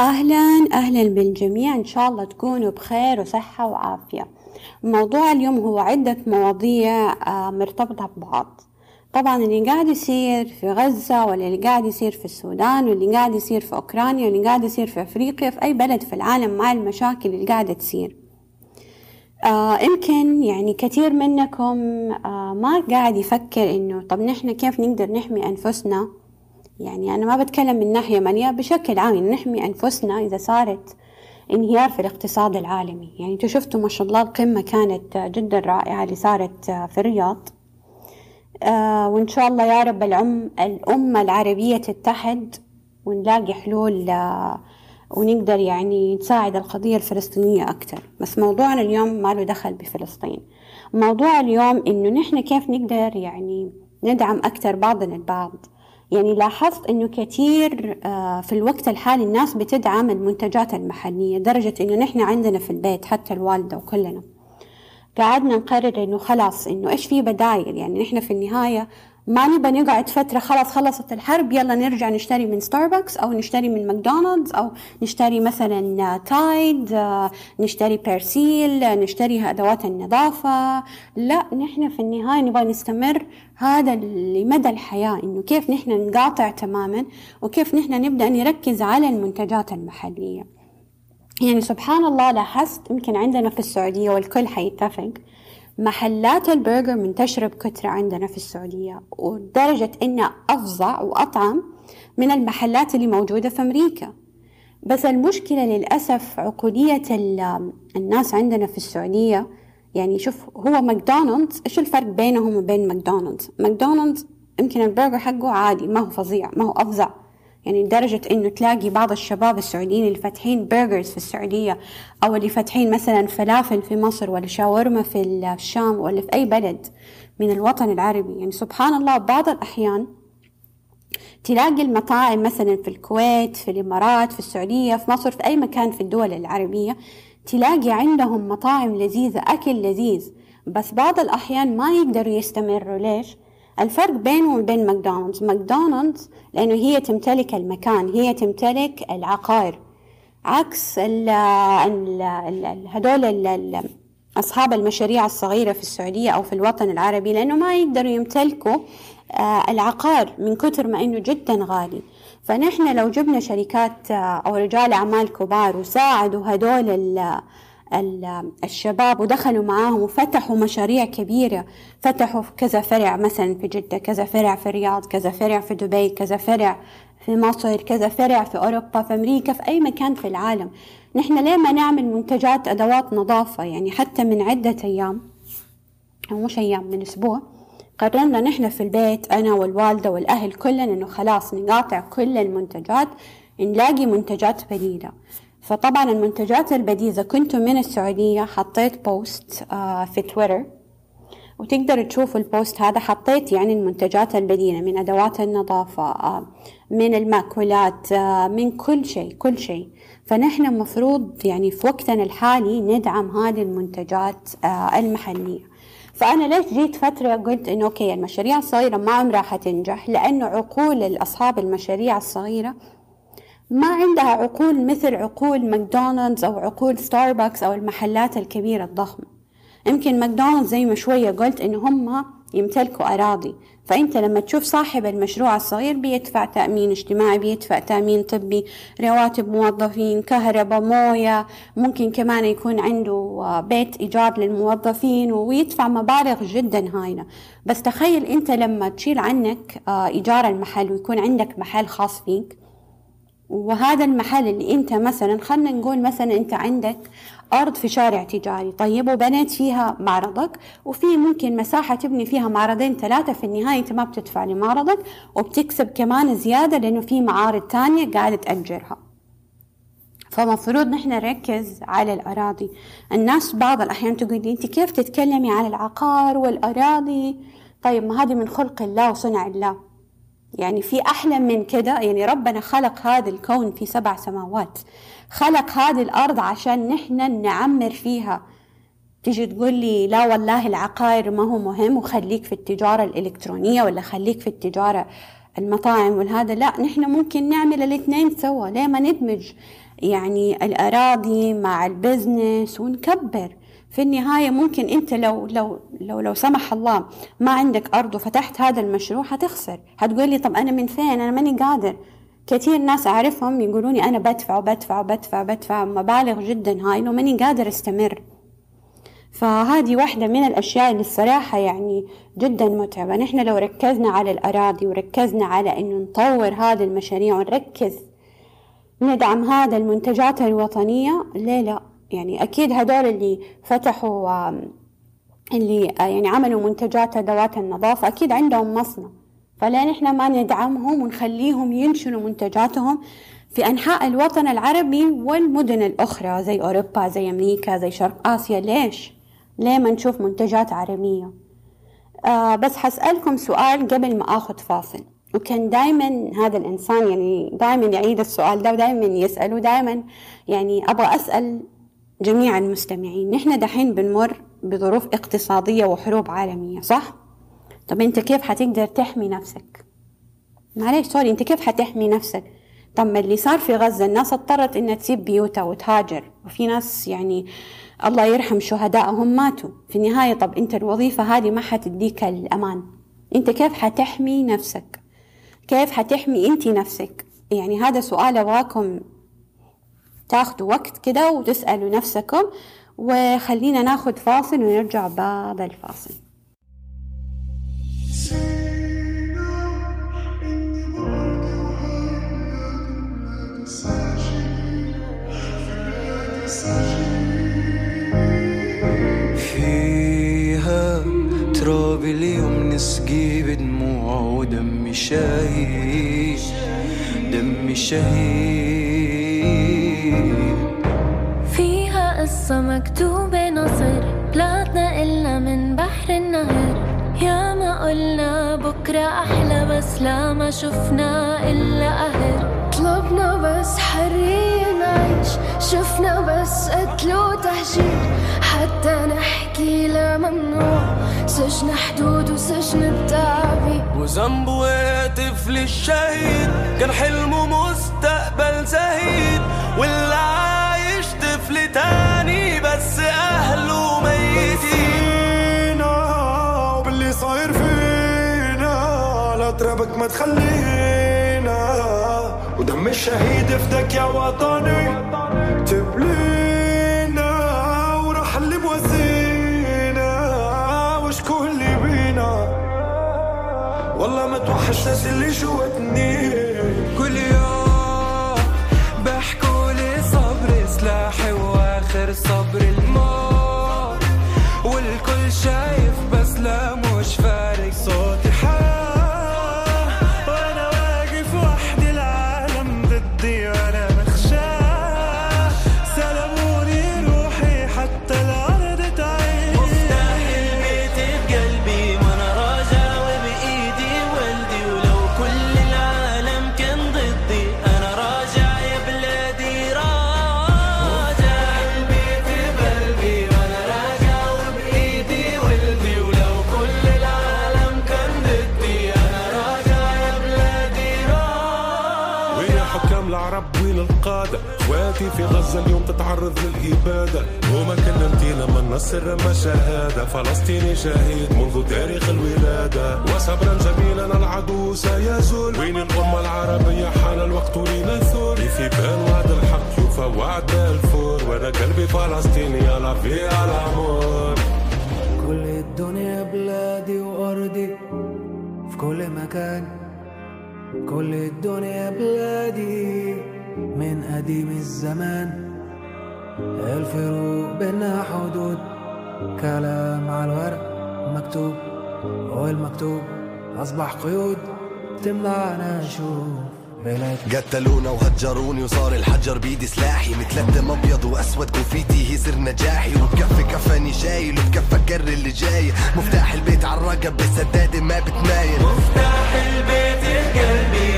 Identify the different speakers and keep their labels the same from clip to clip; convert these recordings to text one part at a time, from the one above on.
Speaker 1: أهلا أهلا بالجميع. إن شاء الله تكونوا بخير وصحة وعافية. موضوع اليوم هو عدة مواضيع آه، مرتبطة ببعض. طبعا اللي قاعد يصير في غزة واللي قاعد يصير في السودان واللي قاعد يصير في أوكرانيا واللي قاعد يصير في أفريقيا في أي بلد في العالم مع المشاكل اللي قاعدة تصير. آه يمكن يعني كثير منكم آه ما قاعد يفكر إنه طب نحن كيف نقدر نحمي أنفسنا؟ يعني أنا ما بتكلم من ناحية مالية بشكل عام نحمي أنفسنا إذا صارت انهيار في الاقتصاد العالمي. يعني أنتوا شفتوا ما شاء الله القمة كانت جدا رائعة اللي صارت في الرياض. آه وإن شاء الله يا رب العم الأمة العربية تتحد ونلاقي حلول آه ونقدر يعني نساعد القضية الفلسطينية أكثر بس موضوعنا اليوم ما له دخل بفلسطين. موضوع اليوم إنه نحن كيف نقدر يعني ندعم أكثر بعضنا البعض. يعني لاحظت إنه كثير آه، في الوقت الحالي الناس بتدعم المنتجات المحلية درجة إنه نحن عندنا في البيت حتى الوالدة وكلنا. قعدنا نقرر إنه خلاص إنه إيش في بدايل؟ يعني نحن في النهاية ما نبى نقعد فترة خلاص خلصت الحرب يلا نرجع نشتري من ستاربكس أو نشتري من ماكدونالدز أو نشتري مثلا تايد نشتري بيرسيل نشتري أدوات النظافة. لا نحن في النهاية نبغى نستمر هذا لمدى الحياة إنه كيف نحن نقاطع تماما وكيف نحن نبدأ نركز على المنتجات المحلية. يعني سبحان الله لاحظت يمكن عندنا في السعودية والكل حيتفق محلات البرجر منتشرة بكثرة عندنا في السعودية ولدرجة إنها أفظع وأطعم من المحلات اللي موجودة في أمريكا. بس المشكلة للأسف عقولية الناس عندنا في السعودية يعني شوف هو ماكدونالدز إيش الفرق بينهم وبين ماكدونالدز؟ ماكدونالدز يمكن البرجر حقه عادي ما هو فظيع ما هو أفظع. يعني لدرجة إنه تلاقي بعض الشباب السعوديين اللي فاتحين burgers في السعودية أو اللي فاتحين مثلا فلافل في مصر ولا شاورما في الشام ولا في أي بلد من الوطن العربي. يعني سبحان الله بعض الأحيان تلاقي المطاعم مثلا في الكويت في الإمارات في السعودية في مصر في أي مكان في الدول العربية تلاقي عندهم مطاعم لذيذة أكل لذيذ. بس بعض الأحيان ما يقدروا يستمروا. ليش؟ الفرق بينه وبين ماكدونالدز. ماكدونالدز لأنه هي تمتلك المكان هي تمتلك العقار عكس ال ال ال هدول أصحاب المشاريع الصغيرة في السعودية أو في الوطن العربي لأنه ما يقدروا يمتلكوا آه، العقار من كثر ما إنه جدا غالي. فنحن لو جبنا شركات آه، أو رجال أعمال كبار وساعدوا هدول الشباب ودخلوا معاهم وفتحوا مشاريع كبيرة. فتحوا كذا فرع مثلا في جدة كذا فرع في الرياض كذا فرع في دبي كذا فرع في مصر كذا فرع في أوروبا في أمريكا في أي مكان في العالم. نحن ليه ما نعمل منتجات أدوات نظافة؟ يعني حتى من عدة أيام أو مش أيام من أسبوع قررنا نحن في البيت أنا والوالدة والأهل كلنا إنه خلاص نقاطع كل المنتجات نلاقي منتجات بديلة. فطبعا المنتجات البديلة إذا كنتم من السعودية حطيت post آه، في تويتر وتقدروا تشوفوا ال post هذا حطيت يعني المنتجات البديلة من أدوات النظافة آه، من المأكولات آه، من كل شيء كل شيء. فنحن مفروض يعني في وقتنا الحالي ندعم هذه المنتجات المحلية. فأنا ليش جيت فترة قلت إنه okay المشاريع الصغيرة ما عمرها حتنجح؟ لأنه عقول أصحاب المشاريع الصغيرة ما عندها عقول مثل عقول ماكدونالدز أو عقول ستاربكس أو المحلات الكبيرة الضخمة. يمكن ماكدونالدز زي ما شوية قلت إن هم يمتلكوا أراضي. فأنت لما تشوف صاحب المشروع الصغير بيدفع تأمين اجتماعي بيدفع تأمين طبي رواتب موظفين كهرباء موية ممكن كمان يكون عنده بيت إيجار للموظفين ويدفع مبالغ جدا هايلة. بس تخيل أنت لما تشيل عنك آه، إيجار المحل ويكون عندك محل خاص فيك وهذا المحل اللي انت مثلا خلنا نقول مثلا انت عندك أرض في شارع تجاري طيب وبنيت فيها معرضك وفي ممكن مساحة تبني فيها معرضين ثلاثة في النهاية انت ما بتدفع لمعرضك وبتكسب كمان زيادة لأنه في معارض تانية قاعدة تأجرها. فمفروض نحن نركز على الأراضي. الناس بعض الأحيان تقول لي أنت كيف تتكلمي عن العقار والأراضي؟ طيب ما هذه من خلق الله وصنع الله. يعني في أحلى من كده. يعني ربنا خلق هذا الكون في سبع سماوات. خلق هذه الأرض عشان نحن نعمر فيها. تيجي تقول لي لا والله العقار ما هو مهم وخليك في التجارة الإلكترونية ولا خليك في التجارة المطاعم والهذا. لا نحن ممكن نعمل الاثنين سوا. ليه ما ندمج يعني الأراضي مع البزنس ونكبر؟ في النهاية ممكن أنت لو لو لو لو سمح الله ما عندك أرض وفتحت هذا المشروع هتخسر هتقول لي طب أنا من فين؟ أنا ماني قادر. كثير ناس أعرفهم يقولوني أنا بدفع وبدفع وبدفع وبدفع مبالغ جدا هاي إنه ماني قادر أستمر. فهذه واحدة من الأشياء اللي الصراحة يعني جدا متعبة. نحن لو ركزنا على الأراضي وركزنا على إنه نطور هذه المشاريع ونركز ندعم هذا المنتجات الوطنية ليه لا. يعني أكيد هدول اللي فتحوا اللي يعني عملوا منتجات أدوات النظافة أكيد عندهم مصنع فليه نحن ما ندعمهم ونخليهم ينشروا منتجاتهم في أنحاء الوطن العربي والمدن الأخرى زي أوروبا زي أمريكا زي شرق آسيا ليش؟ ليه ما نشوف منتجات عربية؟ آه بس حسألكم سؤال قبل ما آخذ فاصل وكان دائما هذا الإنسان يعني دائما يعيد السؤال ده ودائما يسأله دائما يعني أبغى أسأل جميع المستمعين نحن دحين بنمر بظروف اقتصادية وحروب عالمية صح؟ طب انت كيف حتقدر تحمي نفسك؟ معلش سوري انت كيف حتحمي نفسك؟ طب ما اللي صار في غزة الناس اضطرت إنها تسيب بيوتها وتهاجر وفي ناس يعني الله يرحم شهدائهم ماتوا في النهاية طب انت الوظيفة هذه ما حتديك الأمان انت كيف حتحمي نفسك؟ كيف حتحمي انت نفسك؟ يعني هذا سؤال أبغاكم تاخدوا وقت كده وتسألوا نفسكم وخلينا ناخد فاصل ونرجع بعد الفاصل.
Speaker 2: فيها تراب اليوم نسقي بدموع ودم شهيد دم شهيد.
Speaker 3: فيها قصة مكتوبة نصر بلادنا إلا من بحر النهر. يا ما قلنا بكرة أحلى بس لا ما شفنا إلا قهر. طلبنا بس حرية نعيش شفنا بس قتل وتهجير. حتى نحكي لا ممنوع سجن حدود وسجن التعبير.
Speaker 2: وذنبه طفل الشهيد كان حلمه مستقبل زهيد واللي عايش طفل تاني بس أهله ميتين.
Speaker 4: وباللي صاير فينا لا ترابك ما تخلينا. ودم الشهيد فدك يا وطني تبلينا وراح اللي موزينا وشكون اللي بينا؟ والله ما توحش ناس اللي جواتني
Speaker 2: كل يوم
Speaker 4: اخواتي في غزة اليوم تتعرض للإبادة. وما كنا مدينة من نصر ما شهادة. فلسطيني شهيد منذ تاريخ الولادة. وصبرا جميلا العدو سيزول. وين الأمة العربية؟ حان الوقت لنثور. في بال وعد الحق يوفى وعد بالفور وأنا قلبي فلسطيني يلا في الأمور.
Speaker 5: كل الدنيا بلادي وأرضي. في كل مكان. كل الدنيا بلادي. من قديم الزمان. الفروق بينا حدود كلام على الورق مكتوب والمكتوب أصبح قيود. تمنعنا نشوف
Speaker 6: قتلونا وهجروني وصار الحجر بيدي سلاحي. متلتم أبيض وأسود كوفيتي هي سر نجاحي. وبكفي كفاني شايل وبكفى كر اللي جاي. مفتاح البيت عالرقب بسدادة ما بتمايل
Speaker 2: مفتاح البيت بقلبي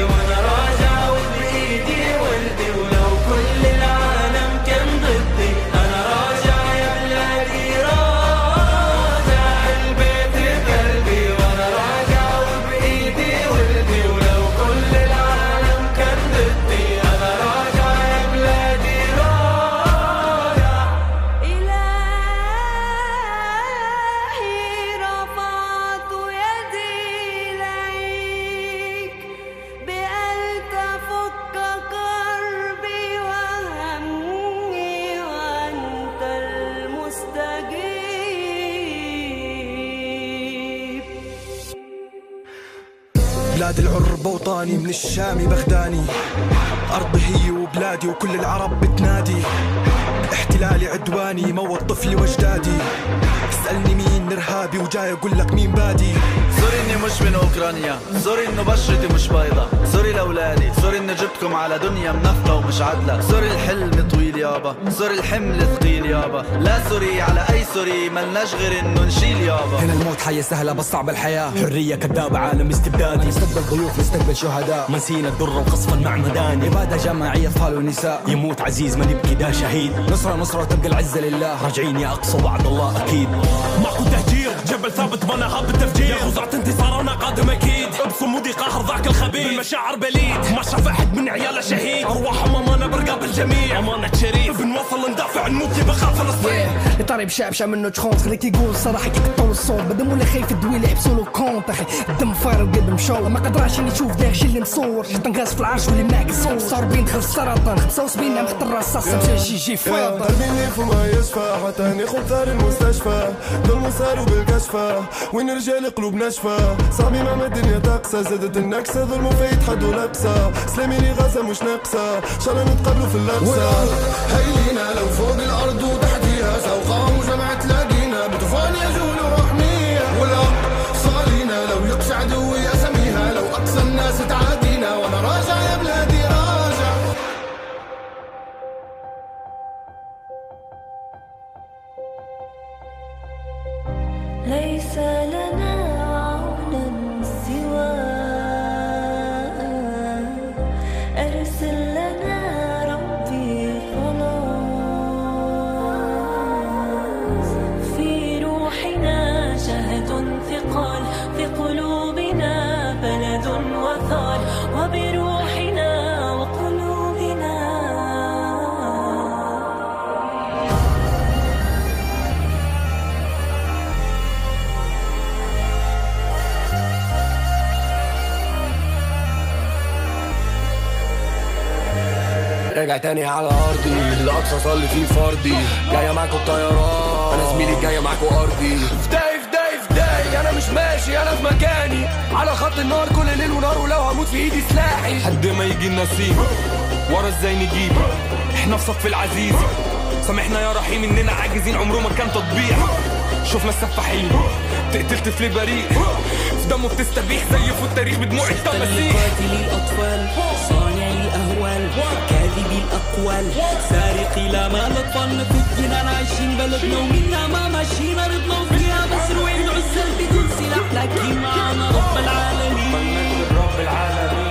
Speaker 7: أوطاني من الشامي لبغداني. أرضي هي وبلادي وكل العرب بتنادي. احتلالي عدواني موت طفلي واجدادي اسألني مين إرهابي وجاي أقول لك مين بادي.
Speaker 8: sorry إني مش من أوكرانيا sorry إنه بشرتي مش بيضة. sorry لأولادي sorry إني جبتكم على دنيا منافقة ومش عدلة. sorry الحلم طويل يابا sorry الحمل ثقيل يابا لا sorry على أي sorry ملناش غير إنه نشيل يابا
Speaker 7: هنا الموت حياة سهلة بس صعب الحياة. حرية كذابة عالم استبدادي. نستقبل ضيوف نستقبل شهداء. منسينا الدرة وقصف المعمداني. إبادة جماعية أطفال ونساء. يموت عزيز ما نبكي ده شهيد. نصرة نصرة وتبقى العزة لله. راجعين يا أقصى وعد الله أكيد.
Speaker 9: ماكو تهجير جبل ثابت بنا هاب التفجير. تفجير يا خزعة انتصار أنا قادم أكيد. بصمودي قاهر ضعك الخبيث. بالمشاعر بليد. ما شاف أحد من عياله شهيد. ارواحهم امانه برقاب الجميع أمانة شريف. بنوصل ندافع نموت بخاف فلسطين
Speaker 10: اطاري بشعبشه منو تشخون خليك يقول صراحة كي تطول الصوت. بدمو اللي خايف الدوي لعب سولو كونت أخي طيب، الدم فاير القلب مشور ما قدراش يشوف نشوف داكشي اللي مصور. حتى نغاز في العرش واللي معك الصور 46 دخل السرطان 75 عام خط الرصاص. مشى جي فايض قلبي
Speaker 11: اللي فما يشفى حتى إني خنت المستشفى. ظلم صار بالكشف مستشفى وين رجال قلوب ناشفة؟ صاحبي ماما الدنيا طاقسة زادت النكسة ظلم فايت حد لابسة سلامي لي غازة مش ناقصة. ان شاء الله نتقابلوا في اللبسة هينا لو فوق الأرض
Speaker 3: وتحت ثقال في قلوبنا بلد وثار وبروحنا وقلوبنا.
Speaker 11: راجع تاني على أرضي الأقصى صلي فيه فردي. جاية معاكوا بطيران أنا زميلي جاية معاكوا أرضي. أنا مش ماشي أنا في مكاني. على خط النار كل ليل ونار ولو هموت في ايدي سلاحي.
Speaker 9: حد ما يجي النصيب ورا إزاي نجيب؟ إحنا في صف العزيز. سامحنا يا رحيم اننا عاجزين عمره ما كان تطبيع. شفنا السفاحين تقتل طفل بريء. في دمه بتستبيح زي في التاريخ بدموع التماسيح
Speaker 2: قاتلي الأطفال صانعي الأهوال كاذبي الأقوال. سارقي لا ما الأطفال في الجنان عايشين بلدنا ومنا ما ماشيين أرضنا بس روين عزل بدون سلاح لكن معنا رب العالمين. رب العالمين.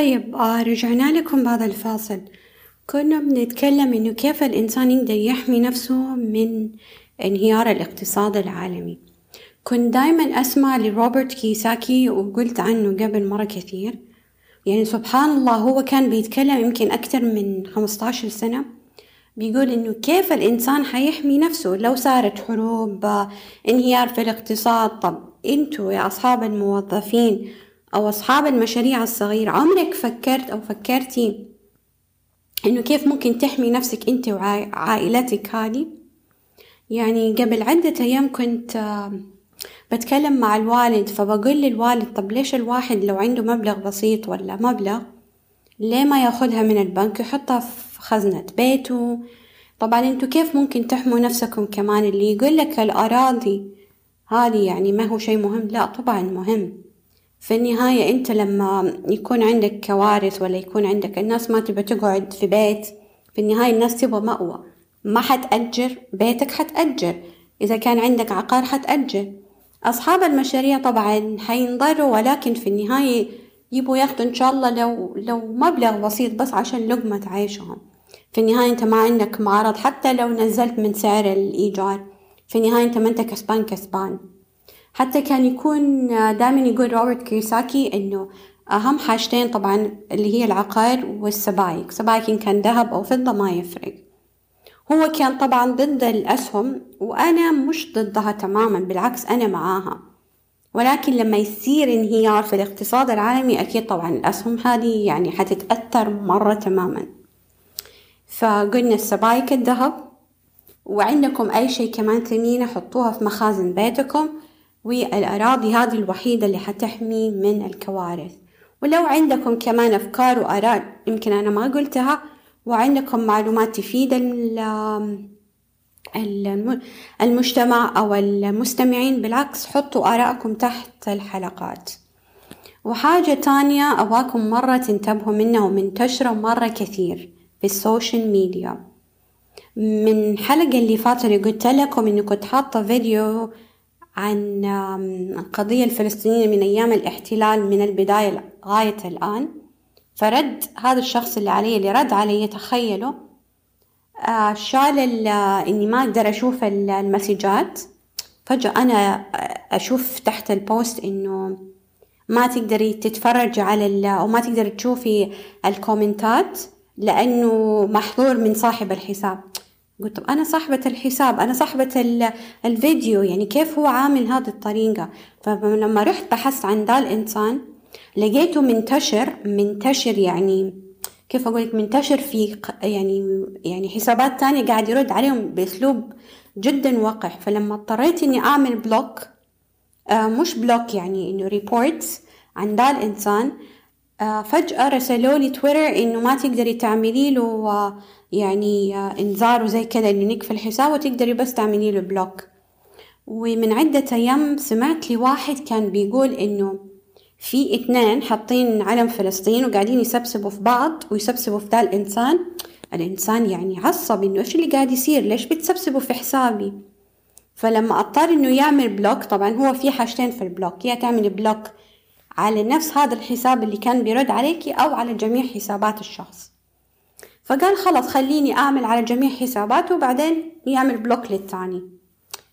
Speaker 1: طيب آه رجعنا لكم بعد الفاصل. كنا بنتكلم إنه كيف الإنسان يقدر يحمي نفسه من انهيار الاقتصاد العالمي. كنت دايما أسمع لروبرت كيساكي وقلت عنه قبل مرة كثير. يعني سبحان الله هو كان بيتكلم يمكن أكثر من 15 سنة. بيقول إنه كيف الإنسان حيحمي نفسه لو صارت حروب انهيار في الاقتصاد. طب أنتوا يا أصحاب الموظفين أو أصحاب المشاريع الصغيرة. عمرك فكرت أو فكرتي إنه كيف ممكن تحمي نفسك أنت وعائلتك هذه؟ يعني قبل عدة أيام كنت بتكلم مع الوالد فبقول للوالد طب ليش الواحد لو عنده مبلغ بسيط ولا مبلغ ليه ما ياخدها من البنك يحطها في خزنة بيته؟ طبعا أنتوا كيف ممكن تحموا نفسكم كمان؟ اللي يقول لك الأراضي هذه يعني ما هو شيء مهم؟ لا طبعا مهم. في النهاية أنت لما يكون عندك كوارث ولا يكون عندك الناس ما تبى تقعد في بيت في النهاية الناس تبغى مأوى. ما حتأجر بيتك حتأجر. إذا كان عندك عقار حتأجر. أصحاب المشاريع طبعا حينضروا ولكن في النهاية يبوا ياخدوا إن شاء الله لو لو مبلغ بسيط بس عشان لقمة عيشهم. في النهاية أنت ما عندك معرض حتى لو نزلت من سعر الإيجار. في النهاية أنت ما أنت كسبان كسبان. حتى كان يكون دائما يقول روبرت كيوساكي إنه أهم حاجتين طبعا اللي هي العقار والسبائك. سبائك إن كان ذهب أو فضة ما يفرق. هو كان طبعا ضد الأسهم وأنا مش ضدها تماما بالعكس أنا معاها. ولكن لما يصير انهيار في الاقتصاد العالمي أكيد طبعا الأسهم هذه يعني حتتأثر مرة تماما. فقلنا السبائك الذهب وعندكم أي شيء كمان ثمينة حطوها في مخازن بيتكم. والأراضي هذه الوحيدة اللي حتحمي من الكوارث. ولو عندكم كمان أفكار وآراء يمكن أنا ما قلتها وعندكم معلومات تفيد المجتمع أو المستمعين بالعكس حطوا آراءكم تحت الحلقات. وحاجة تانية أبغاكم مرة تنتبهوا منها ومنتشرة مرة كثير في ال social media. من حلقة اللي فاتت قلت لكم إني كنت حاطة فيديو عن القضية الفلسطينية من أيام الاحتلال من البداية لغاية الآن. فرد هذا الشخص اللي علي اللي رد علي تخيلوا آه شال إني ما أقدر أشوف المسجات. فجأة أنا أشوف تحت ال post إنه ما تقدري تتفرجي على أو ما تقدري تشوفي الكومنتات لأنه محظور من صاحب الحساب. قلت طب أنا صاحبة الحساب أنا صاحبة الفيديو يعني كيف هو عامل هذه الطريقة؟ فلما رحت بحثت عن ذا الإنسان لقيته منتشر منتشر يعني كيف أقولك منتشر في يعني يعني حسابات تانية قاعد يرد عليهم بأسلوب جدا وقح. فلما اضطريت إني أعمل block آه مش block يعني إنه reports عن ذا الإنسان فجأة رسلوا لي تويتر إنه ما تقدري تعملي له آه يعني آه إنذار وزي كذا إنه نقفل الحساب وتقدري بس تعملي له block ومن عدة أيام سمعت لي واحد كان بيقول إنه في اثنين حاطين علم فلسطين وقاعدين يسبسبوا في بعض ويسبسبوا في ذا الإنسان. الإنسان يعني عصب إنه إيش اللي قاعد يصير؟ ليش بتسبسبوا في حسابي؟ فلما أضطر إنه يعمل block طبعا هو في حاجتين في ال block يا تعمل block على نفس هذا الحساب اللي كان بيرد عليكي أو على جميع حسابات الشخص. فقال خلاص خليني أعمل على جميع حساباته وبعدين يعمل block للتاني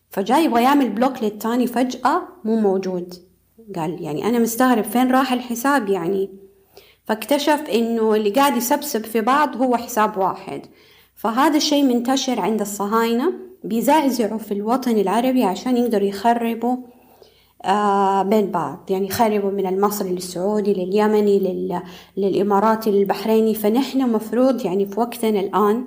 Speaker 1: فجاي يبغى يعمل block للتاني فجأة مو موجود. قال يعني أنا مستغرب فين راح الحساب يعني. فاكتشف إنه اللي قاعد يسبسب في بعض هو حساب واحد. فهذا الشيء منتشر عند الصهاينة بيزعزعوا في الوطن العربي عشان يقدروا يخربوا بين بعض. يعني يخربوا من المصري للسعودي لليمني لل... للإماراتي للبحريني فنحن مفروض يعني في وقتنا الآن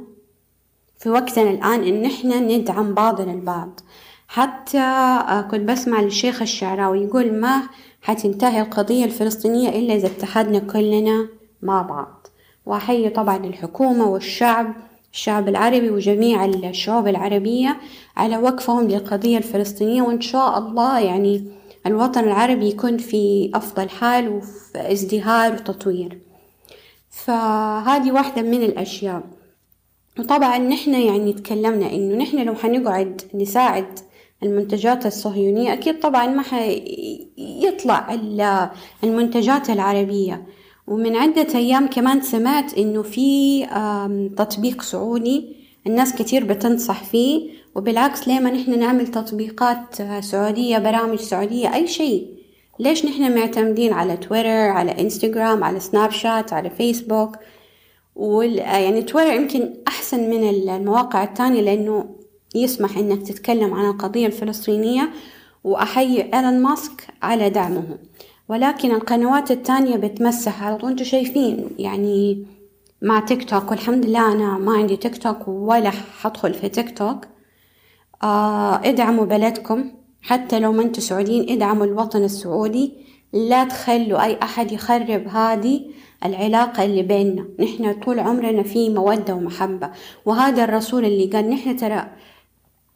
Speaker 1: في وقتنا الآن إن نحن ندعم بعضنا البعض. حتى كنت بسمع للشيخ الشعراوي يقول ما حتنتهي القضية الفلسطينية إلا إذا اتحدنا كلنا مع بعض. وأحيي طبعا الحكومة والشعب الشعب العربي وجميع الشعوب العربية على وقفهم للقضية الفلسطينية. وإن شاء الله يعني الوطن العربي يكون في أفضل حال وفي ازدهار وتطوير. فهذه واحدة من الأشياء. وطبعا نحن يعني تكلمنا إنه نحن لو حنقعد نساعد المنتجات الصهيونية أكيد طبعا ما حيطلع المنتجات العربية. ومن عدة أيام كمان سمعت إنه في تطبيق سعودي الناس كتير بتنصح فيه. وبالعكس ليه ما نحن نعمل تطبيقات سعودية برامج سعودية أي شيء؟ ليش نحن معتمدين على تويتر على إنستغرام على سناب شات على فيسبوك؟ وال يعني تويتر يمكن أحسن من المواقع التانية لأنه يسمح إنك تتكلم عن القضية الفلسطينية وأحيي إيلون ماسك على دعمه. ولكن القنوات التانية بتمسح على طول. أنتوا شايفين يعني مع تيك توك والحمد لله أنا ما عندي تيك توك ولا حدخل في تيك توك. ادعموا بلدكم. حتى لو ما أنتوا سعوديين ادعموا الوطن السعودي. لا تخلوا أي أحد يخرب هذه العلاقة اللي بيننا. نحن طول عمرنا في مودة ومحبة. وهذا الرسول اللي قال نحن ترى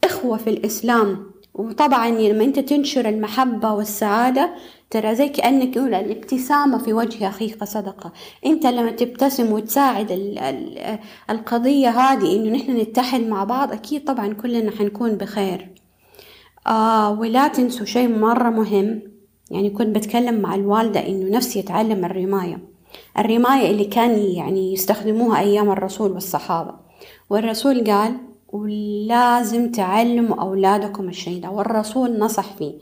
Speaker 1: إخوة في الإسلام. وطبعا لما أنت تنشر المحبة والسعادة ترى زي كأنك يقول الابتسامة في وجه أخيك صدقة. أنت لما تبتسم وتساعد ال ال القضية هذه إنه نحن نتحد مع بعض أكيد طبعا كلنا حنكون بخير. آه ولا تنسوا شيء مرة مهم يعني كنت بتكلم مع الوالدة إنه نفسي يتعلم الرماية. الرماية اللي كان يعني يستخدموها أيام الرسول والصحابة. والرسول قال ولازم تعلموا أولادكم الشيء ده والرسول نصح فيه.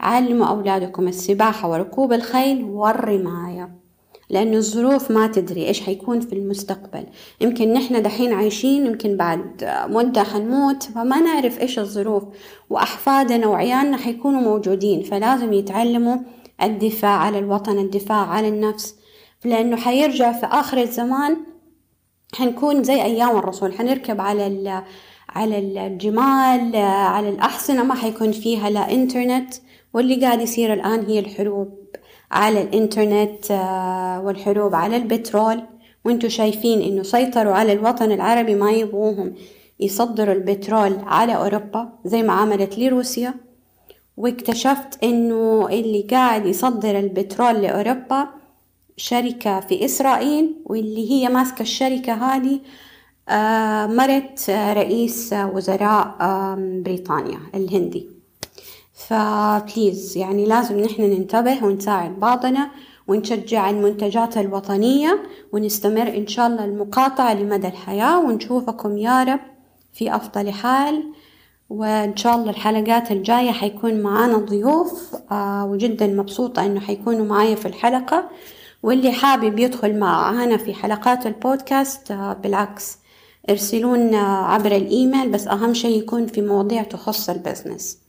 Speaker 1: علموا أولادكم السباحة وركوب الخيل والرماية لأنه الظروف ما تدري إيش حيكون في المستقبل. يمكن نحن دحين عايشين يمكن بعد مدة حنموت فما نعرف إيش الظروف وأحفادنا وعيالنا حيكونوا موجودين. فلازم يتعلموا الدفاع على الوطن الدفاع على النفس لأنه حيرجع في آخر الزمان حنكون زي أيام الرسول. حنركب على على الجمال على الأحصنة ما حيكون فيها لا إنترنت واللي قاعد يصير الآن هي الحروب على الإنترنت والحروب على البترول. وانتوا شايفين إنه سيطروا على الوطن العربي ما يبغوهم يصدروا البترول على أوروبا زي ما عملت لي روسيا واكتشفت إنه اللي قاعد يصدر البترول لأوروبا شركة في إسرائيل واللي هي ماسكة الشركة هذه آه مرت رئيس وزراء آه بريطانيا الهندي. فبليز يعني لازم نحن ننتبه ونساعد بعضنا ونشجع المنتجات الوطنية ونستمر إن شاء الله المقاطعة لمدى الحياة ونشوفكم يا رب في أفضل حال. وإن شاء الله الحلقات الجاية حيكون معانا ضيوف آه وجدا مبسوطة إنه حيكونوا معايا في الحلقة. واللي حابب يدخل معانا في حلقات البودكاست بالعكس ارسلونا عبر الإيميل بس أهم شيء يكون في مواضيع تخص البزنس.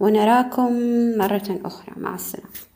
Speaker 1: ونراكم مرة أخرى. مع السلامة.